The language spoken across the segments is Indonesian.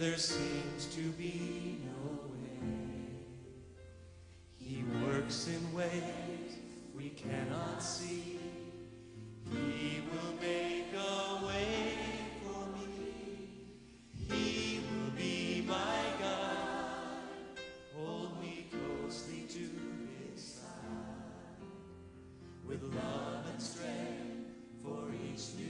there seems to be no way. He works in ways we cannot see. He will make a way for me. He will be my. Hold me closely to his side. With love and strength for each new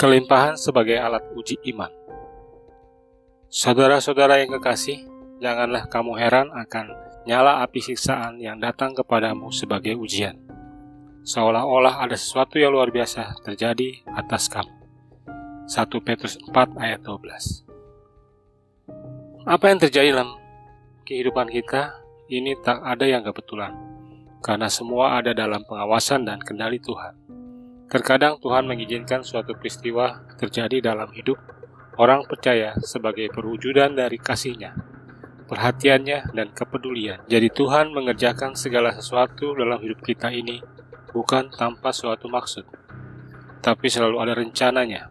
Kelimpahan sebagai alat uji iman. Saudara-saudara yang kekasih, janganlah kamu heran akan nyala api siksaan yang datang kepadamu sebagai ujian. Seolah-olah ada sesuatu yang luar biasa terjadi atas kamu. 1 Petrus 4 ayat 12 Apa yang terjadi dalam kehidupan kita, ini tak ada yang kebetulan, karena semua ada dalam pengawasan dan kendali Tuhan. Terkadang Tuhan mengizinkan suatu peristiwa terjadi dalam hidup orang percaya sebagai perwujudan dari kasihnya, perhatiannya, dan kepedulian. Jadi Tuhan mengerjakan segala sesuatu dalam hidup kita ini bukan tanpa suatu maksud, tapi selalu ada rencananya,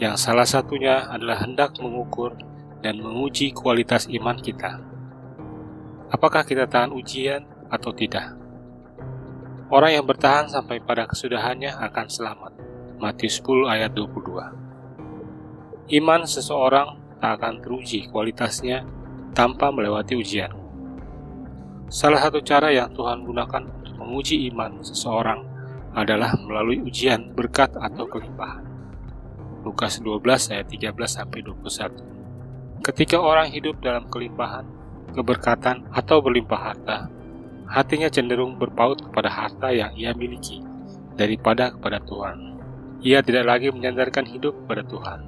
yang salah satunya adalah hendak mengukur dan menguji kualitas iman kita. Apakah kita tahan ujian atau tidak? Orang yang bertahan sampai pada kesudahannya akan selamat. Matius 10 ayat 22. Iman seseorang tak akan teruji kualitasnya tanpa melewati ujian. Salah satu cara yang Tuhan gunakan untuk menguji iman seseorang adalah melalui ujian berkat atau kelimpahan. Lukas 12 ayat 13 sampai 21. Ketika orang hidup dalam kelimpahan, keberkatan atau berlimpah harta, hatinya cenderung berpaut kepada harta yang ia miliki daripada kepada Tuhan. Ia tidak lagi menyandarkan hidup kepada Tuhan,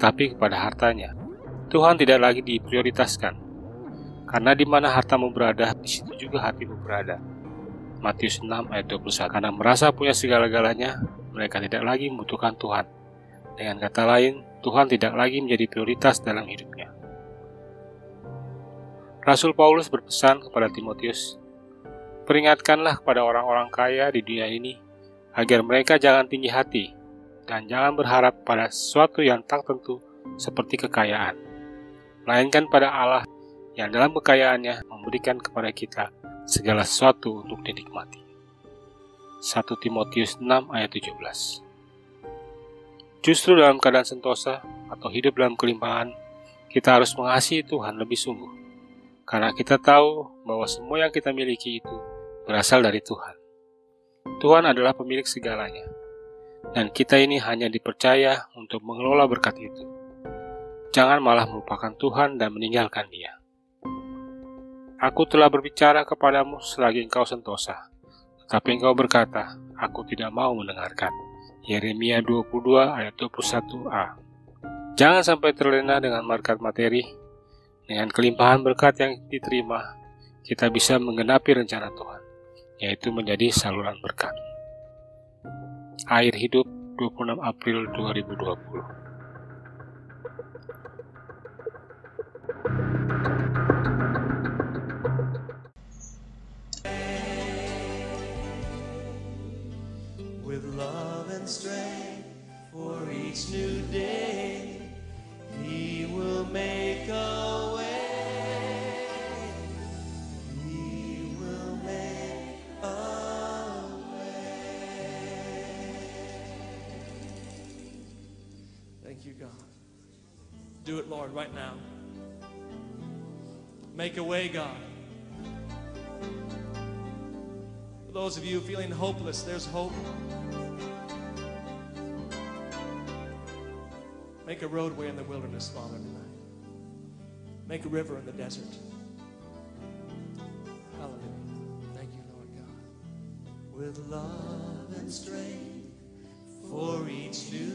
tapi kepada hartanya. Tuhan tidak lagi diprioritaskan, karena di mana hartamu berada, di situ juga hatimu berada. Matius 6 ayat 21 Karena merasa punya segala-galanya, mereka tidak lagi membutuhkan Tuhan. Dengan kata lain, Tuhan tidak lagi menjadi prioritas dalam hidupnya. Rasul Paulus berpesan kepada Timotius Peringatkanlah kepada orang-orang kaya di dunia ini agar mereka jangan tinggi hati dan jangan berharap pada sesuatu yang tak tentu seperti kekayaan, melainkan pada Allah yang dalam kekayaannya memberikan kepada kita segala sesuatu untuk dinikmati. 1 Timotius 6 ayat 17 Justru dalam keadaan sentosa atau hidup dalam kelimpahan, kita harus mengasihi Tuhan lebih sungguh. Karena kita tahu bahwa semua yang kita miliki itu berasal dari Tuhan. Tuhan adalah pemilik segalanya, dan kita ini hanya dipercaya untuk mengelola berkat itu. Jangan malah melupakan Tuhan dan meninggalkan Dia. Aku telah berbicara kepadamu selagi engkau sentosa, tetapi engkau berkata, Aku tidak mau mendengarkan. Yeremia 22 ayat 21a Jangan sampai terlena dengan markat materi, dengan kelimpahan berkat yang diterima, kita bisa menggenapi rencana Tuhan yaitu menjadi saluran berkat. Air hidup 26 April 2020 with love and strength for each new day. He will make you, God. Do it, Lord, right now. Make a way, God. For those of you feeling hopeless, there's hope. Make a roadway in the wilderness, Father, tonight. Make a river in the desert. Hallelujah. Thank you, Lord God. With love and strength for each new